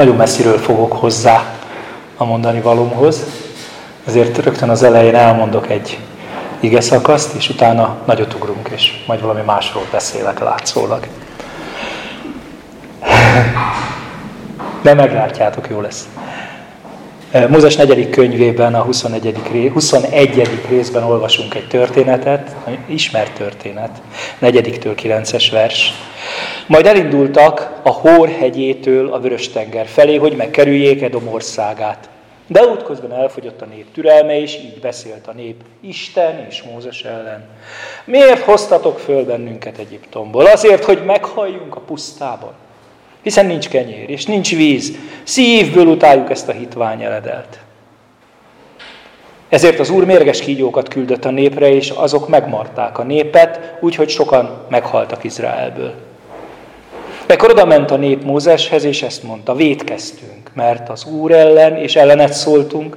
Nagyon messziről fogok hozzá a mondani valómhoz, ezért rögtön az elején elmondok egy ige szakaszt, és utána nagyot ugrunk, és majd valami másról beszélek látszólag. De meglátjátok, jó lesz. Mózes negyedik könyvében, a 21. Rész, 21. részben olvasunk egy történetet, ismert történet, negyediktől 9-es vers. Majd elindultak a Hór hegyétől a Vörös-tenger felé, hogy megkerüljék Edom országát. De útközben elfogyott a nép türelme, és így beszélt a nép Isten és Mózes ellen. Miért hoztatok föl bennünket Egyiptomból? Azért, hogy meghalljunk a pusztában. Hiszen nincs kenyér, és nincs víz. Szívből utáljuk ezt a hitvány eledelt. Ezért az Úr mérges kígyókat küldött a népre, és azok megmarták a népet, úgyhogy sokan meghaltak Izraelből. Ekkor oda ment a nép Mózeshez, és ezt mondta, védkeztünk, mert az Úr ellen, és ellenet szóltunk,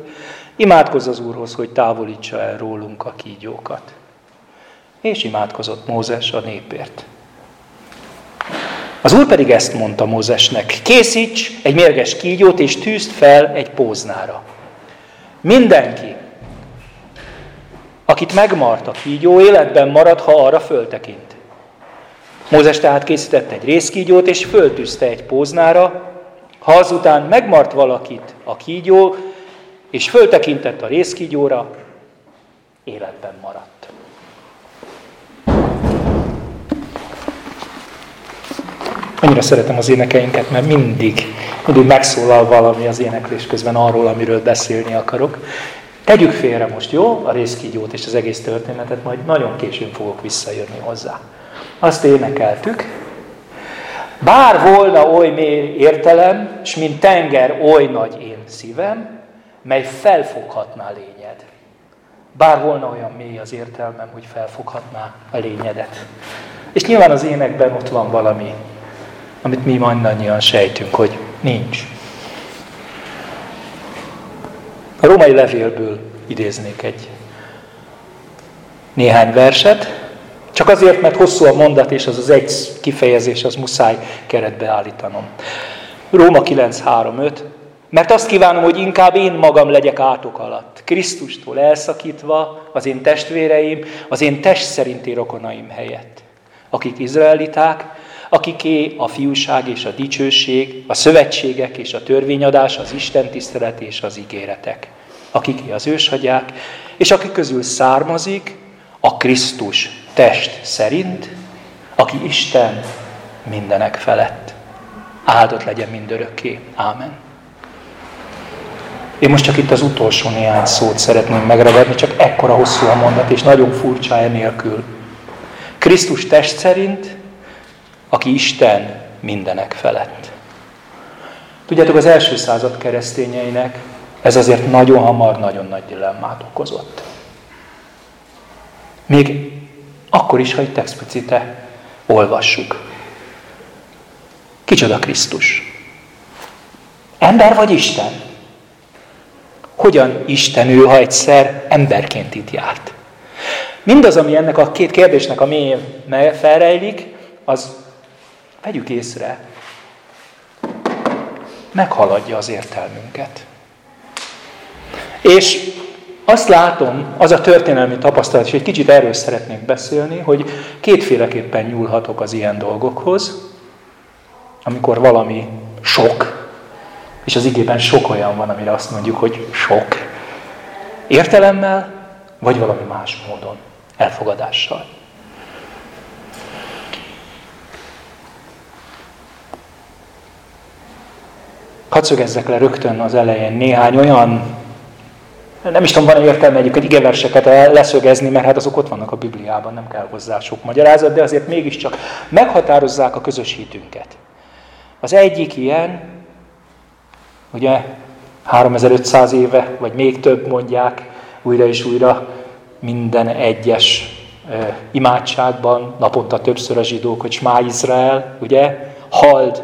imádkozz az Úrhoz, hogy távolítsa el rólunk a kígyókat. És imádkozott Mózes a népért. Az úr pedig ezt mondta Mózesnek, készíts egy mérges kígyót, és tűzd fel egy póznára. Mindenki, akit megmart a kígyó, életben marad, ha arra föltekint. Mózes tehát készített egy részkígyót, és föltűzte egy póznára. Ha azután megmart valakit a kígyó, és föltekintett a részkígyóra, életben maradt. Annyira szeretem az énekeinket, mert mindig, mindig megszólal valami az éneklés közben arról, amiről beszélni akarok. Tegyük félre most, jó? A részkígyót és az egész történetet, majd nagyon későn fogok visszajönni hozzá. Azt énekeltük. Bár volna oly mély értelem, s mint tenger oly nagy én szívem, mely felfoghatná lényed. Bár volna olyan mély az értelmem, hogy felfoghatná a lényedet. És nyilván az énekben ott van valami amit mi mindannyian sejtünk, hogy nincs. A római levélből idéznék egy néhány verset, csak azért, mert hosszú a mondat, és az az egy kifejezés, az muszáj keretbe állítanom. Róma 9.3.5 Mert azt kívánom, hogy inkább én magam legyek átok alatt, Krisztustól elszakítva, az én testvéreim, az én test szerinti rokonaim helyett, akik izraeliták, akiké a fiúság és a dicsőség, a szövetségek és a törvényadás, az Isten tisztelet és az ígéretek. Akiké az őshagyák, és akik közül származik a Krisztus test szerint, aki Isten mindenek felett. Áldott legyen mindörökké. Ámen. Én most csak itt az utolsó néhány szót szeretném megragadni, csak ekkora hosszú a mondat, és nagyon furcsa enélkül. Krisztus test szerint, aki Isten mindenek felett. Tudjátok, az első század keresztényeinek ez azért nagyon hamar, nagyon nagy dilemmát okozott. Még akkor is, ha itt explicite olvassuk. Kicsoda Krisztus? Ember vagy Isten? Hogyan Isten ő, ha egyszer emberként itt járt? Mindaz, ami ennek a két kérdésnek a mélyén felrejlik, az Vegyük észre, meghaladja az értelmünket. És azt látom, az a történelmi tapasztalat, és egy kicsit erről szeretnék beszélni, hogy kétféleképpen nyúlhatok az ilyen dolgokhoz, amikor valami sok, és az igében sok olyan van, amire azt mondjuk, hogy sok, értelemmel, vagy valami más módon, elfogadással. Hadd szögezzek le rögtön az elején néhány olyan, nem is tudom, van-e értelme egyébként igeverseket leszögezni, mert hát azok ott vannak a Bibliában, nem kell hozzá sok magyarázat, de azért mégiscsak meghatározzák a közös hitünket. Az egyik ilyen, ugye 3500 éve, vagy még több mondják újra és újra minden egyes imádságban, naponta többször a zsidók, hogy Smá Izrael, ugye, hald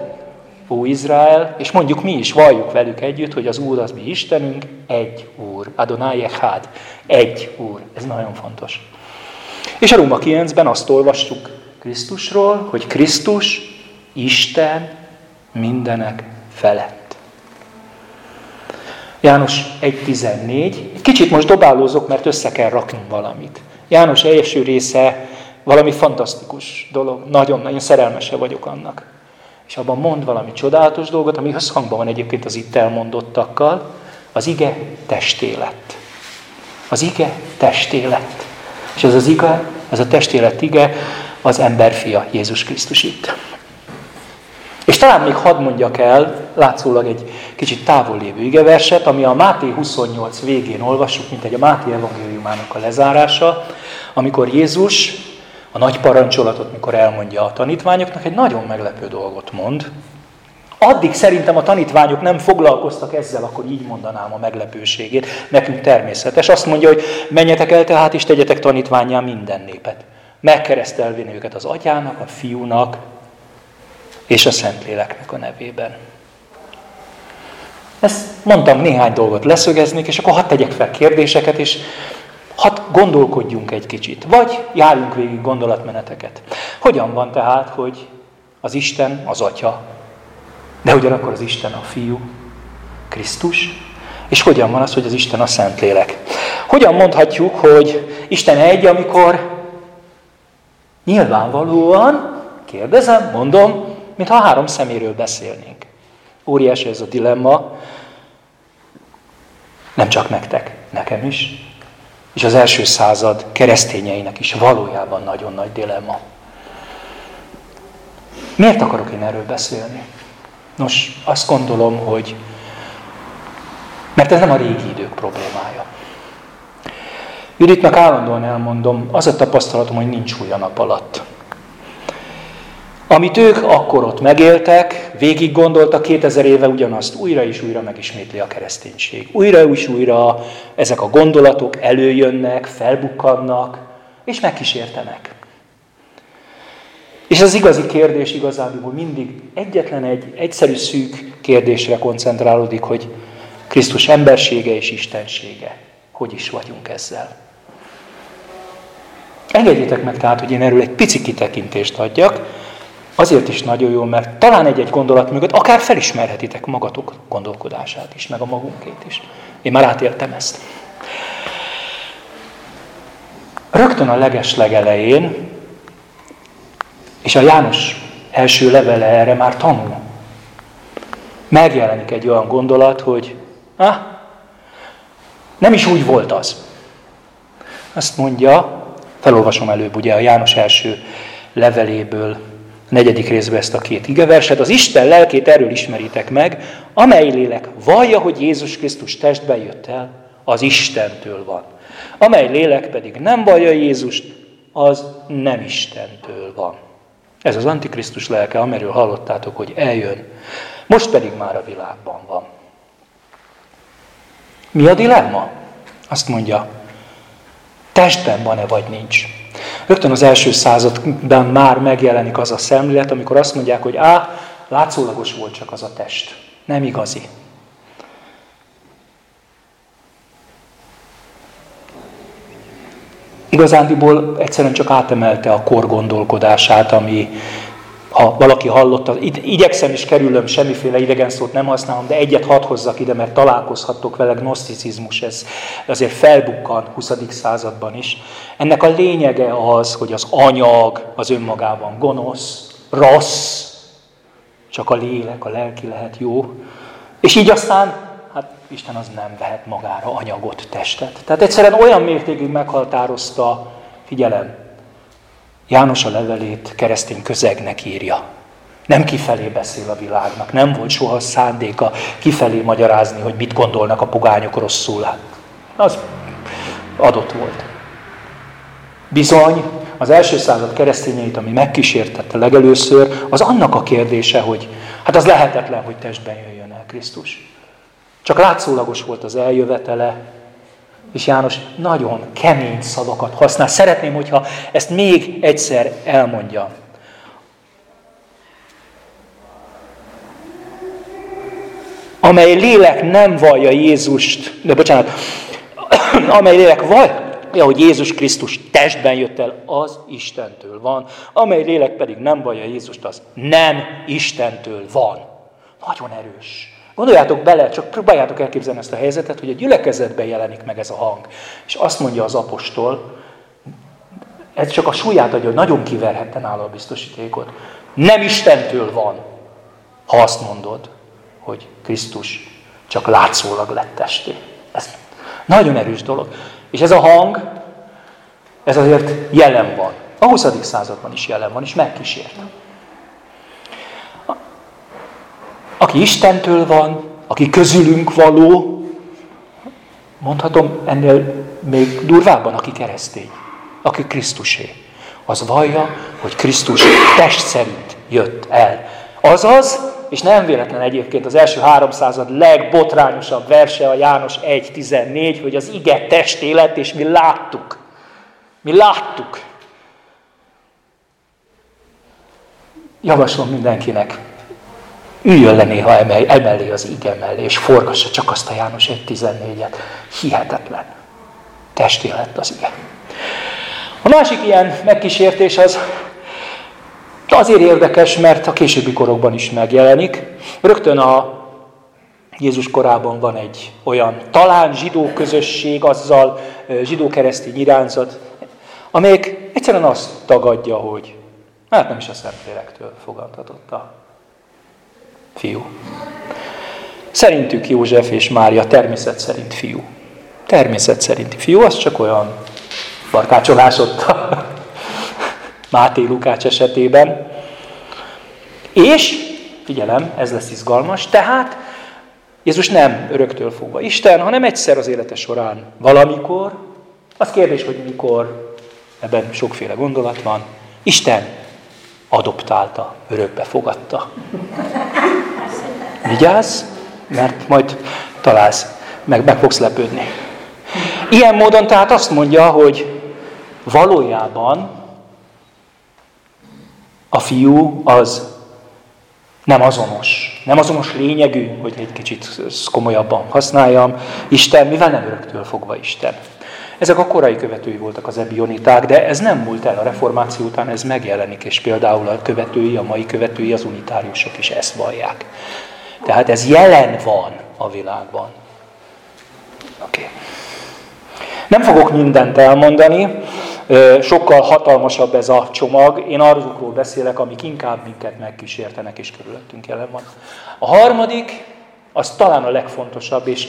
ó Izrael, és mondjuk mi is valljuk velük együtt, hogy az Úr az mi Istenünk, egy Úr. Adonai Echad, egy Úr. Ez nagyon fontos. És a Róma 9-ben azt olvassuk Krisztusról, hogy Krisztus Isten mindenek felett. János 1.14. Egy kicsit most dobálózok, mert össze kell raknunk valamit. János első része valami fantasztikus dolog. Nagyon-nagyon szerelmese vagyok annak. És abban mond valami csodálatos dolgot, ami összhangban van egyébként az itt elmondottakkal. Az ige testé lett. Az ige testé lett. És ez az ige, ez a testélet ige, az emberfia Jézus Krisztus itt. És talán még hadd mondjak el, látszólag egy kicsit távol lévő igeverset, ami a Máté 28 végén olvassuk, mint egy a Máté evangéliumának a lezárása, amikor Jézus a nagy parancsolatot, mikor elmondja a tanítványoknak, egy nagyon meglepő dolgot mond. Addig szerintem a tanítványok nem foglalkoztak ezzel, akkor így mondanám a meglepőségét. Nekünk természetes. Azt mondja, hogy menjetek el tehát, és tegyetek tanítványá minden népet. Megkeresztelvén őket az atyának, a fiúnak és a Szentléleknek a nevében. Ezt mondtam néhány dolgot leszögeznék, és akkor hadd tegyek fel kérdéseket, és hadd gondolkodjunk egy kicsit. Vagy járjunk végig gondolatmeneteket. Hogyan van tehát, hogy az Isten az Atya, de ugyanakkor az Isten a Fiú, Krisztus, és hogyan van az, hogy az Isten a Szentlélek? Hogyan mondhatjuk, hogy Isten egy, amikor nyilvánvalóan, kérdezem, mondom, mintha három szeméről beszélnénk. Óriási ez a dilemma, nem csak nektek, nekem is, és az első század keresztényeinek is valójában nagyon nagy dilemma. Miért akarok én erről beszélni? Nos, azt gondolom, hogy mert ez nem a régi idők problémája. Juditnak állandóan elmondom, az a tapasztalatom, hogy nincs új a nap alatt. Amit ők akkor ott megéltek, végig gondoltak, 2000 éve ugyanazt újra és újra megismétli a kereszténység. Újra és újra ezek a gondolatok előjönnek, felbukkannak, és megkísértenek. És az igazi kérdés igazából mindig egyetlen egy egyszerű szűk kérdésre koncentrálódik, hogy Krisztus embersége és istensége. Hogy is vagyunk ezzel? Engedjétek meg tehát, hogy én erről egy pici kitekintést adjak, Azért is nagyon jó, mert talán egy-egy gondolat mögött akár felismerhetitek magatok gondolkodását is, meg a magunkét is. Én már átéltem ezt. Rögtön a leges legelején, és a János első levele erre már tanul, megjelenik egy olyan gondolat, hogy ah, nem is úgy volt az. Azt mondja, felolvasom előbb ugye a János első leveléből, negyedik részben ezt a két igeverset, az Isten lelkét erről ismeritek meg, amely lélek vallja, hogy Jézus Krisztus testben jött el, az Istentől van. Amely lélek pedig nem vallja Jézust, az nem Istentől van. Ez az Antikrisztus lelke, amiről hallottátok, hogy eljön. Most pedig már a világban van. Mi a dilemma? Azt mondja, testben van-e vagy nincs. Rögtön az első században már megjelenik az a szemlélet, amikor azt mondják, hogy á, látszólagos volt csak az a test. Nem igazi. Igazándiból egyszerűen csak átemelte a kor gondolkodását, ami, ha valaki hallotta, igyekszem és kerülöm, semmiféle idegen szót nem használom, de egyet hadd hozzak ide, mert találkozhattok vele, gnoszticizmus, ez azért felbukkan 20. században is. Ennek a lényege az, hogy az anyag az önmagában gonosz, rossz, csak a lélek, a lelki lehet jó. És így aztán, hát Isten az nem vehet magára anyagot, testet. Tehát egyszerűen olyan mértékig meghatározta, figyelem, János a levelét keresztény közegnek írja. Nem kifelé beszél a világnak, nem volt soha szándéka kifelé magyarázni, hogy mit gondolnak a pogányok rosszul. Hát, az adott volt. Bizony, az első század keresztényeit, ami megkísértette legelőször, az annak a kérdése, hogy hát az lehetetlen, hogy testben jöjjön el Krisztus. Csak látszólagos volt az eljövetele, és János nagyon kemény szavakat használ. Szeretném, hogyha ezt még egyszer elmondja. Amely lélek nem vallja Jézust, de bocsánat, amely lélek vallja, hogy Jézus Krisztus testben jött el, az Istentől van. Amely lélek pedig nem vallja Jézust, az nem Istentől van. Nagyon erős. Gondoljátok bele, csak próbáljátok elképzelni ezt a helyzetet, hogy a gyülekezetben jelenik meg ez a hang. És azt mondja az apostol, ez csak a súlyát adja, hogy nagyon kiverhette nála a biztosítékot. Nem Istentől van, ha azt mondod, hogy Krisztus csak látszólag lett testé. Ez nagyon erős dolog. És ez a hang, ez azért jelen van. A 20. században is jelen van, és megkísért. Aki Istentől van, aki közülünk való, mondhatom ennél még durvábban, aki keresztény, aki Krisztusé. Az vallja, hogy Krisztus test szerint jött el. Azaz, és nem véletlen egyébként az első 300 legbotrányosabb verse a János 1.14, hogy az ige testélet, és mi láttuk. Mi láttuk. Javaslom mindenkinek, üljön le néha emellé az ige mellé, és forgassa csak azt a János 1.14-et. Hihetetlen. Testé lett az ige. A másik ilyen megkísértés az azért érdekes, mert a későbbi korokban is megjelenik. Rögtön a Jézus korában van egy olyan talán zsidó közösség, azzal zsidó-keresztény irányzat, amelyik egyszerűen azt tagadja, hogy hát nem is a Szentlélektől fogadhatott a fiú. Szerintük József és Mária természet szerint fiú. Természet szerinti fiú, az csak olyan barkácsolás ott a Máté Lukács esetében. És, figyelem, ez lesz izgalmas, tehát Jézus nem öröktől fogva Isten, hanem egyszer az élete során valamikor, az kérdés, hogy mikor, ebben sokféle gondolat van, Isten adoptálta, örökbe fogadta. Vigyázz, mert majd találsz, meg, meg fogsz lepődni. Ilyen módon tehát azt mondja, hogy valójában a fiú az nem azonos. Nem azonos lényegű, hogy egy kicsit komolyabban használjam. Isten, mivel nem öröktől fogva Isten. Ezek a korai követői voltak az ebioniták, de ez nem múlt el a reformáció után, ez megjelenik, és például a követői, a mai követői, az unitáriusok is ezt vallják. Tehát ez jelen van a világban. Oké. Okay. Nem fogok mindent elmondani, sokkal hatalmasabb ez a csomag. Én arról beszélek, amik inkább minket megkísértenek és körülöttünk jelen van. A harmadik, az talán a legfontosabb, és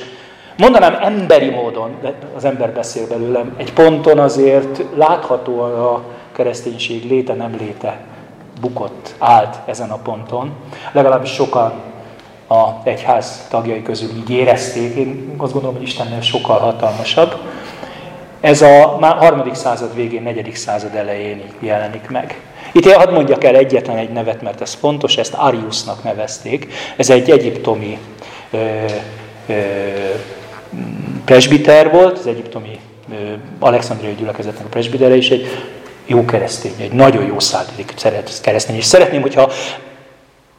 mondanám emberi módon, de az ember beszél belőlem, egy ponton azért láthatóan a kereszténység léte nem léte bukott, állt ezen a ponton. Legalábbis sokan a egyház tagjai közül így érezték. Én azt gondolom, hogy Istennél sokkal hatalmasabb. Ez a már harmadik század végén, negyedik század elején jelenik meg. Itt hadd mondjak el egyetlen egy nevet, mert ez fontos, ezt Ariusnak nevezték. Ez egy egyiptomi ö, ö, presbiter volt, az egyiptomi ö, Alexandriai gyülekezetnek a presbitere, és egy jó keresztény, egy nagyon jó szállítik keresztény. És szeretném, hogyha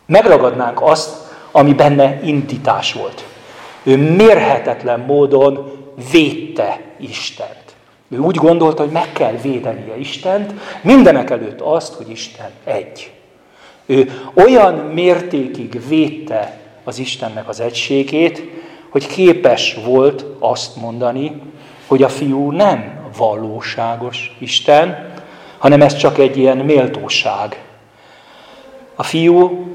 megragadnánk azt, ami benne intitás volt. Ő mérhetetlen módon védte Istent. Ő úgy gondolta, hogy meg kell védenie Istent, mindenek előtt azt, hogy Isten egy. Ő olyan mértékig védte az Istennek az egységét, hogy képes volt azt mondani, hogy a fiú nem valóságos Isten, hanem ez csak egy ilyen méltóság. A fiú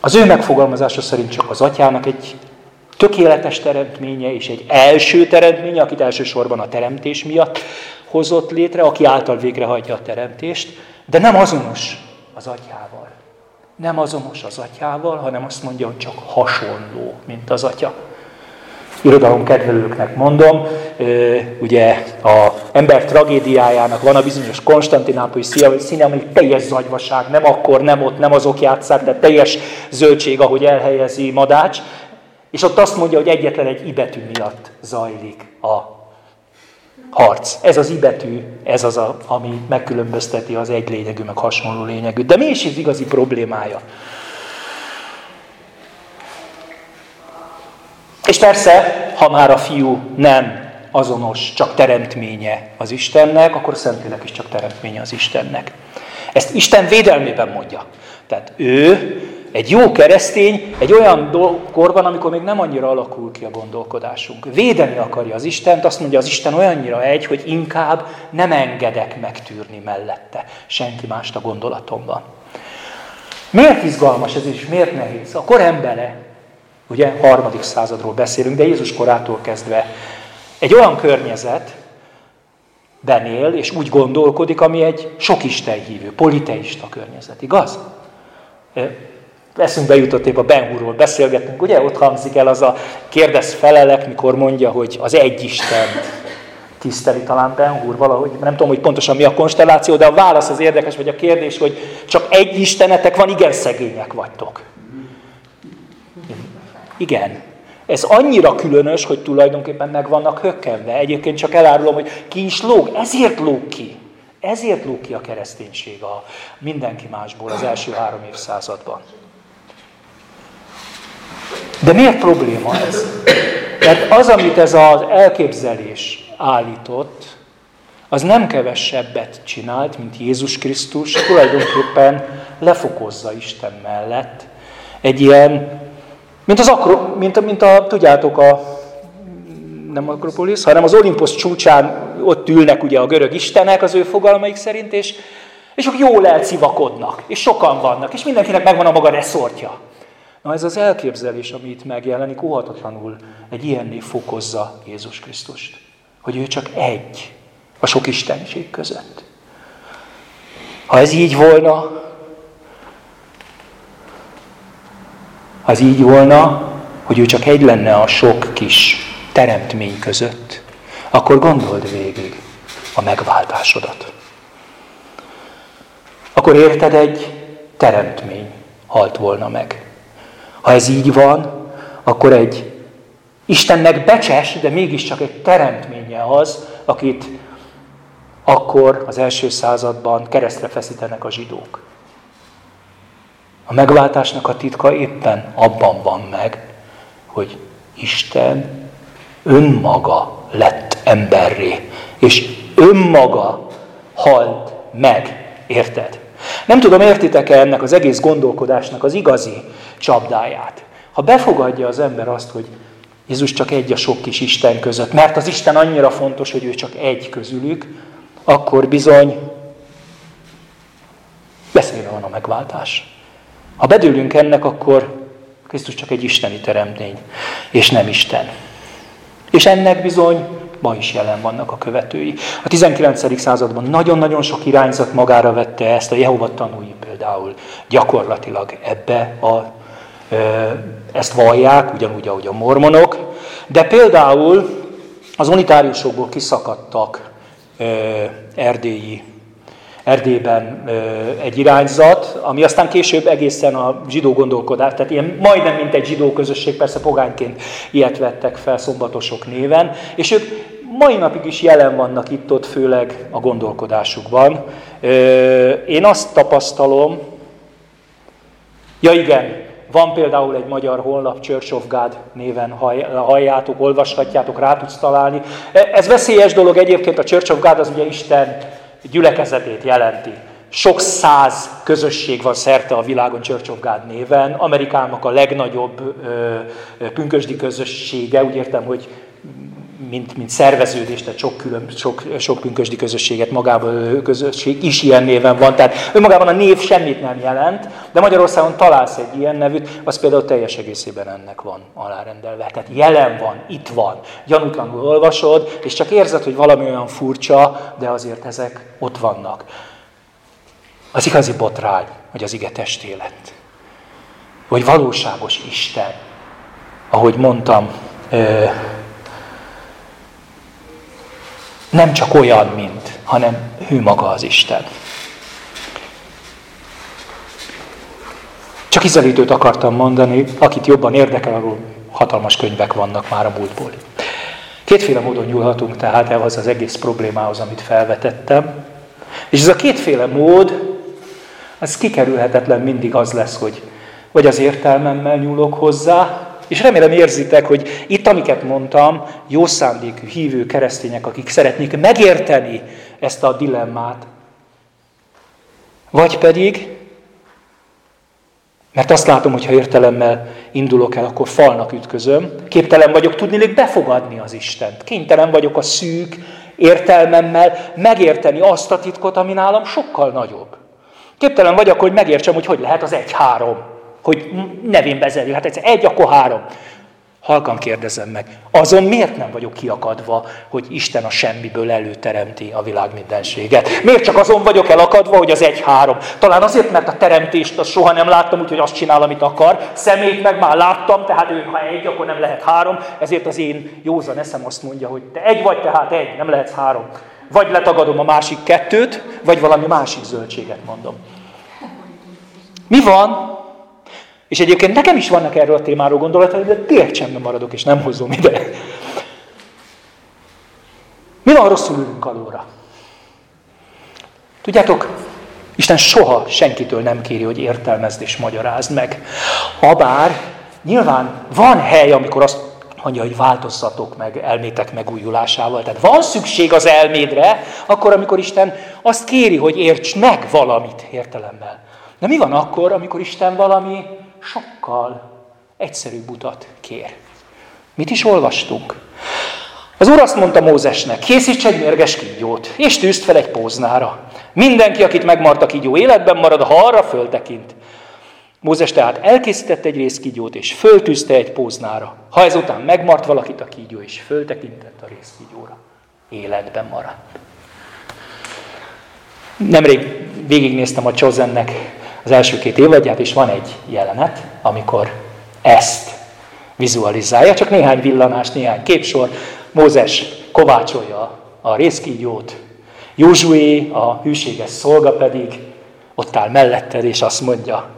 az ő megfogalmazása szerint csak az atyának egy tökéletes teremtménye és egy első teremtménye, akit elsősorban a teremtés miatt hozott létre, aki által végrehajtja a teremtést, de nem azonos az atyával. Nem azonos az atyával, hanem azt mondja, hogy csak hasonló, mint az atya. Irodalom kedvelőknek mondom, ugye a ember tragédiájának van a bizonyos konstantinápolyi színe, ami teljes zagyvaság, nem akkor, nem ott, nem azok játszák, de teljes zöldség, ahogy elhelyezi Madács, és ott azt mondja, hogy egyetlen egy ibetű miatt zajlik a harc. Ez az ibetű, ez az, a, ami megkülönbözteti az egy lényegű, meg hasonló lényegű. De mi is az igazi problémája? És persze, ha már a fiú nem azonos, csak teremtménye az Istennek, akkor a Szentlélek is csak teremtménye az Istennek. Ezt Isten védelmében mondja. Tehát ő egy jó keresztény egy olyan korban, amikor még nem annyira alakul ki a gondolkodásunk. Védeni akarja az Istent, azt mondja az Isten olyannyira egy, hogy inkább nem engedek megtűrni mellette senki mást a gondolatomban. Miért izgalmas ez és miért nehéz? A kor embere, ugye harmadik századról beszélünk, de Jézus korától kezdve egy olyan környezet, benél, és úgy gondolkodik, ami egy sok Isten hívő, politeista környezet, igaz? Eszünkbe jutott épp a Ben Hurról beszélgetünk, ugye ott hangzik el az a kérdez felelek, mikor mondja, hogy az egy Isten tiszteli talán Ben Hur valahogy, nem tudom, hogy pontosan mi a konstelláció, de a válasz az érdekes, vagy a kérdés, hogy csak egy Istenetek van, igen szegények vagytok. Igen. Ez annyira különös, hogy tulajdonképpen meg vannak hökkenve. Egyébként csak elárulom, hogy ki is lóg, ezért lóg ki. Ezért lóg ki a kereszténység a mindenki másból az első három évszázadban. De miért probléma ez? Mert az, amit ez az elképzelés állított, az nem kevesebbet csinált, mint Jézus Krisztus, tulajdonképpen lefokozza Isten mellett egy ilyen, mint az akro, mint, mint a, tudjátok, a, nem Akropolis, hanem az Olympus csúcsán ott ülnek ugye a görög istenek az ő fogalmaik szerint, és, és ők jól elcivakodnak, és sokan vannak, és mindenkinek megvan a maga reszortja. Na ez az elképzelés, ami itt megjelenik, óhatatlanul egy ilyenné fokozza Jézus Krisztust. Hogy ő csak egy a sok istenség között. Ha ez így volna, ha ez így volna, hogy ő csak egy lenne a sok kis teremtmény között, akkor gondold végig a megváltásodat. Akkor érted, egy teremtmény halt volna meg. Ha ez így van, akkor egy Istennek becses, de mégiscsak egy teremtménye az, akit akkor az első században keresztre feszítenek a zsidók. A megváltásnak a titka éppen abban van meg, hogy Isten önmaga lett emberré, és önmaga halt meg, érted? Nem tudom, értitek-e ennek az egész gondolkodásnak az igazi csapdáját. Ha befogadja az ember azt, hogy Jézus csak egy a sok kis Isten között, mert az Isten annyira fontos, hogy ő csak egy közülük, akkor bizony beszélve van a megváltás. Ha bedőlünk ennek, akkor Krisztus csak egy isteni teremtény, és nem Isten. És ennek bizony ma is jelen vannak a követői. A 19. században nagyon-nagyon sok irányzat magára vette ezt, a Jehova tanúi például gyakorlatilag ebbe a ezt vallják, ugyanúgy, ahogy a mormonok, de például az unitáriusokból kiszakadtak erdélyi Erdélyben egy irányzat, ami aztán később egészen a zsidó gondolkodás, tehát ilyen majdnem mint egy zsidó közösség, persze pogányként ilyet vettek fel szombatosok néven, és ők mai napig is jelen vannak itt-ott, főleg a gondolkodásukban. Én azt tapasztalom, ja igen, van például egy magyar honlap, Church of God néven halljátok, olvashatjátok, rá tudsz találni. E, ez veszélyes dolog egyébként, a Church of God az ugye Isten gyülekezetét jelenti. Sok száz közösség van szerte a világon Church of God néven. Amerikának a legnagyobb pünkösdi közössége, úgy értem, hogy mint, mint szerveződés, tehát sok, külön, sok, sok pünkösdi közösséget magában közösség is ilyen néven van. Tehát önmagában a név semmit nem jelent, de Magyarországon találsz egy ilyen nevűt, az például teljes egészében ennek van alárendelve. Tehát jelen van, itt van, gyanútlanul olvasod, és csak érzed, hogy valami olyan furcsa, de azért ezek ott vannak. Az igazi botrány, hogy az ige testé. Hogy valóságos Isten. Ahogy mondtam, nem csak olyan, mint, hanem ő maga az Isten. Csak izelítőt akartam mondani, akit jobban érdekel, arról hatalmas könyvek vannak már a múltból. Kétféle módon nyúlhatunk tehát az az egész problémához, amit felvetettem. És ez a kétféle mód, az kikerülhetetlen mindig az lesz, hogy vagy az értelmemmel nyúlok hozzá, és remélem érzitek, hogy itt, amiket mondtam, jó szándékű, hívő keresztények, akik szeretnék megérteni ezt a dilemmát, vagy pedig Mert azt látom, hogy ha értelemmel indulok el, akkor falnak ütközöm. Képtelen vagyok tudni befogadni az Istent. Kénytelen vagyok a szűk értelmemmel megérteni azt a titkot, ami nálam sokkal nagyobb. Képtelen vagyok, hogy megértsem, hogy hogy lehet az egy-három. Hogy nevén vezeli. Hát egyszer egy, akkor három. Halkan kérdezem meg, azon miért nem vagyok kiakadva, hogy Isten a semmiből előteremti a világ mindenséget? Miért csak azon vagyok elakadva, hogy az egy-három? Talán azért, mert a teremtést azt soha nem láttam, úgyhogy azt csinál, amit akar. Szemét meg már láttam, tehát ő, ha egy, akkor nem lehet három. Ezért az én józan eszem azt mondja, hogy te egy vagy, tehát egy, nem lehet három. Vagy letagadom a másik kettőt, vagy valami másik zöldséget mondom. Mi van, és egyébként nekem is vannak erről a témáról gondolataim, de tényleg csendben maradok, és nem hozom ide. Mi van, rosszul ülünk alóra? Tudjátok, Isten soha senkitől nem kéri, hogy értelmezd és magyarázd meg. Habár nyilván van hely, amikor azt mondja, hogy változzatok meg elmétek megújulásával. Tehát van szükség az elmédre, akkor, amikor Isten azt kéri, hogy érts meg valamit értelemmel. De mi van akkor, amikor Isten valami sokkal egyszerűbb utat kér. Mit is olvastunk? Az úr azt mondta Mózesnek, készíts egy mérges kígyót, és tűzd fel egy póznára. Mindenki, akit megmart a kígyó életben marad, ha arra föltekint. Mózes tehát elkészítette egy részkígyót, és föltűzte egy póznára. Ha ezután megmart valakit a kígyó, és föltekintett a részkígyóra, életben maradt. Nemrég végignéztem a Chosennek az első két évadját, és van egy jelenet, amikor ezt vizualizálja, csak néhány villanás, néhány képsor. Mózes kovácsolja a részkígyót, Józsué, a hűséges szolga pedig ott áll melletted, és azt mondja,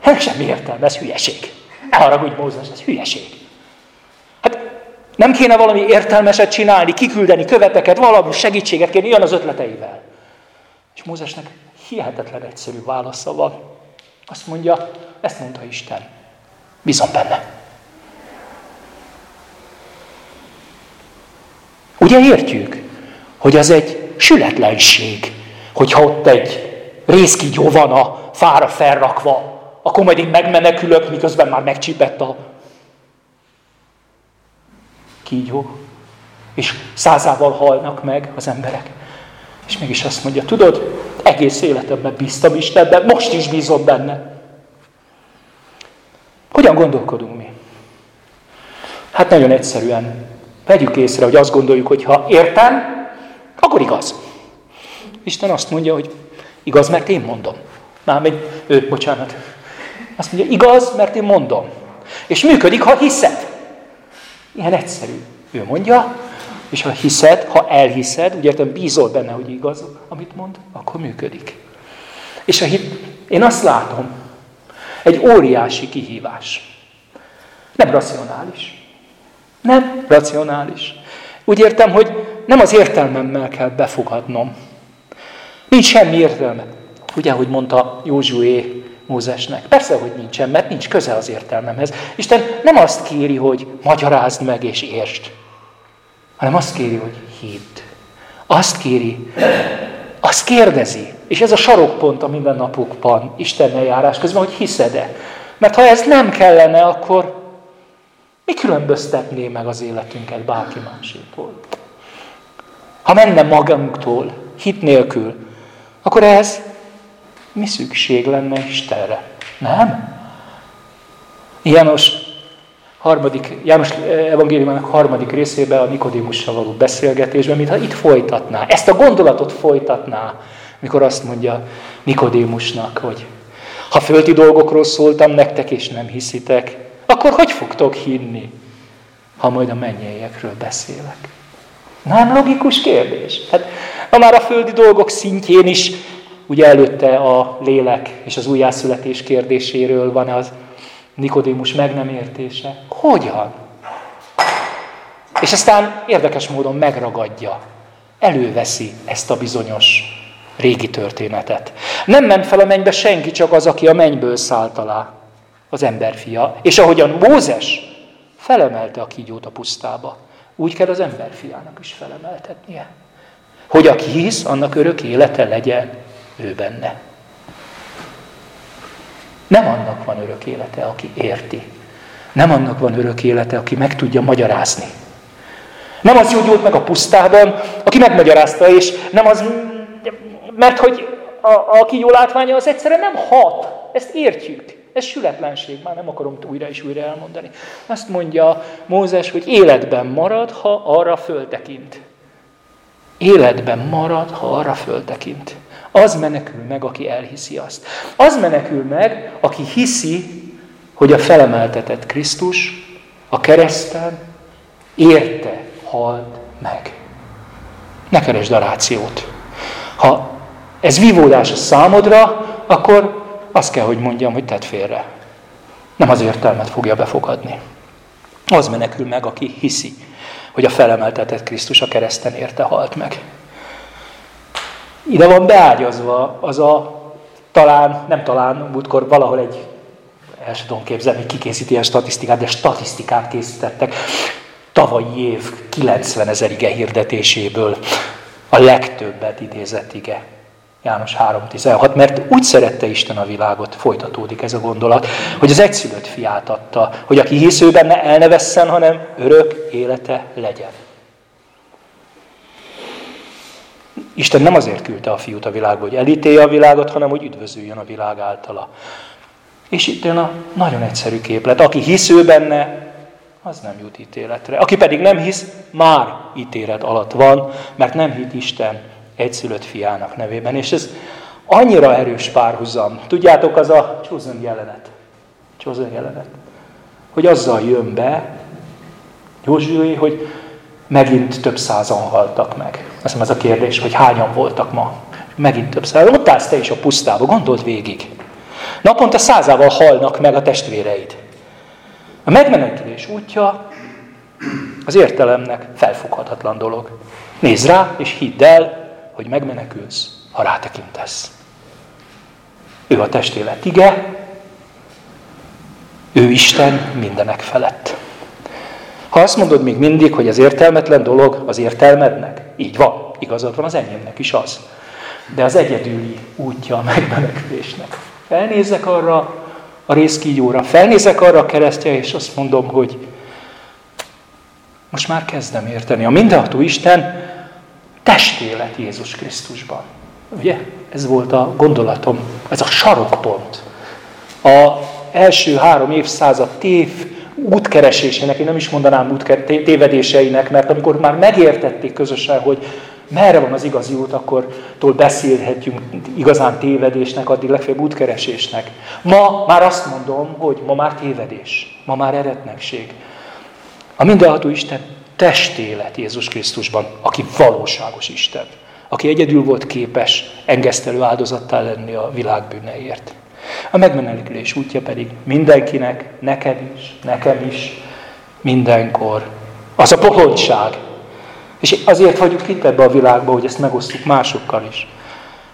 hát semmi értelme, ez hülyeség. Ne haragudj, Mózes, ez hülyeség. Hát nem kéne valami értelmeset csinálni, kiküldeni követeket, valami segítséget kérni, jön az ötleteivel. És Mózesnek hihetetlen egyszerű válasza van. Azt mondja, ezt mondta Isten. Bízom benne. Ugye értjük, hogy az egy sületlenség, hogyha ott egy részkígyó van a fára felrakva, akkor majd én megmenekülök, miközben már megcsípett a kígyó. És százával halnak meg az emberek. És mégis azt mondja, tudod, egész életemben bíztam Istenben, most is bízom benne. Hogyan gondolkodunk mi? Hát nagyon egyszerűen. Vegyük észre, hogy azt gondoljuk, hogy ha értem, akkor igaz. Isten azt mondja, hogy igaz, mert én mondom. Már egy, ő, bocsánat. Azt mondja, igaz, mert én mondom. És működik, ha hiszed. Ilyen egyszerű. Ő mondja, és ha hiszed, ha elhiszed, úgy értem, bízol benne, hogy igaz, amit mond, akkor működik. És a hit, én azt látom, egy óriási kihívás. Nem racionális. Nem racionális. Úgy értem, hogy nem az értelmemmel kell befogadnom. Nincs semmi értelme. Ugye, hogy mondta Józsué Mózesnek. Persze, hogy nincsen, mert nincs köze az értelmemhez. Isten nem azt kéri, hogy magyarázd meg és értsd hanem azt kéri, hogy hidd. Azt kéri, azt kérdezi. És ez a sarokpont a mindennapokban, Istennel járás közben, hogy hiszed-e. Mert ha ez nem kellene, akkor mi különböztetné meg az életünket bárki másétól? Ha menne magunktól, hit nélkül, akkor ez mi szükség lenne Istenre? Nem? János harmadik, János evangéliumának harmadik részében a Nikodémussal való beszélgetésben, mintha itt folytatná, ezt a gondolatot folytatná, mikor azt mondja Nikodémusnak, hogy ha földi dolgokról szóltam nektek, és nem hiszitek, akkor hogy fogtok hinni, ha majd a mennyeiekről beszélek? Nem logikus kérdés. Hát, ha már a földi dolgok szintjén is, ugye előtte a lélek és az újjászületés kérdéséről van az Nikodémus meg nem értése. Hogyan? És aztán érdekes módon megragadja, előveszi ezt a bizonyos régi történetet. Nem ment fel a mennybe senki, csak az, aki a mennyből szállt alá, az emberfia. És ahogyan Mózes felemelte a kígyót a pusztába, úgy kell az emberfiának is felemeltetnie. Hogy aki hisz, annak örök élete legyen ő benne. Nem annak van örök élete, aki érti. Nem annak van örök élete, aki meg tudja magyarázni. Nem az gyógyult meg a pusztában, aki megmagyarázta, és nem az, mert hogy a, a kigyó látványa az egyszerűen nem hat. Ezt értjük. Ez sületlenség, már nem akarom újra és újra elmondani. Azt mondja Mózes, hogy életben marad, ha arra föltekint. Életben marad, ha arra föltekint. Az menekül meg, aki elhiszi azt. Az menekül meg, aki hiszi, hogy a felemeltetett Krisztus a kereszten érte halt meg. Ne keresd a rációt. Ha ez vívódás a számodra, akkor azt kell, hogy mondjam, hogy tedd félre. Nem az értelmet fogja befogadni. Az menekül meg, aki hiszi, hogy a felemeltetett Krisztus a kereszten érte halt meg. Ide van beágyazva az a talán, nem talán, múltkor valahol egy, el sem tudom képzelni, hogy kikészíti ilyen statisztikát, de statisztikát készítettek. Tavalyi év 90 ezer ige hirdetéséből a legtöbbet idézett ige. János 3.16, mert úgy szerette Isten a világot, folytatódik ez a gondolat, hogy az egyszülött fiát adta, hogy aki hisz ő benne el ne vesszen, hanem örök élete legyen. Isten nem azért küldte a fiút a világba, hogy elítélje a világot, hanem hogy üdvözüljön a világ általa. És itt jön a nagyon egyszerű képlet. Aki hisz ő benne, az nem jut ítéletre. Aki pedig nem hisz, már ítélet alatt van, mert nem hit Isten egyszülött fiának nevében. És ez annyira erős párhuzam. Tudjátok, az a chosen jelenet. Chosen jelenet. Hogy azzal jön be Józsué, hogy megint több százan haltak meg. Azt mondom, ez a kérdés, hogy hányan voltak ma. Megint több százan. Ott állsz te is a pusztába, gondold végig. Naponta százával halnak meg a testvéreid. A megmenekülés útja az értelemnek felfoghatatlan dolog. Nézd rá, és hidd el, hogy megmenekülsz, ha rátekintesz. Ő a testélet ige, ő Isten mindenek felett. Ha azt mondod még mindig, hogy az értelmetlen dolog az értelmednek, így van, igazad van, az enyémnek is az. De az egyedüli útja a megmenekülésnek. Felnézek arra a részkígyóra, felnézek arra a keresztje, és azt mondom, hogy most már kezdem érteni. A mindenható Isten testélet Jézus Krisztusban. Ugye? Ez volt a gondolatom, ez a sarokpont. A első három évszázad tév útkeresésének, én nem is mondanám út tévedéseinek, mert amikor már megértették közösen, hogy merre van az igazi út, akkor tól beszélhetjünk igazán tévedésnek, addig legfeljebb útkeresésnek. Ma már azt mondom, hogy ma már tévedés, ma már eretnekség. A mindenható Isten testélet Jézus Krisztusban, aki valóságos Isten, aki egyedül volt képes engesztelő áldozattá lenni a világ bűneiért. A megmenekülés útja pedig mindenkinek, neked is, nekem is, mindenkor. Az a pohontság. És azért vagyunk itt ebbe a világba, hogy ezt megosztjuk másokkal is.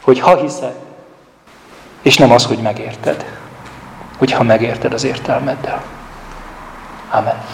Hogy ha hiszed, és nem az, hogy megérted. Hogy ha megérted az értelmeddel. Amen.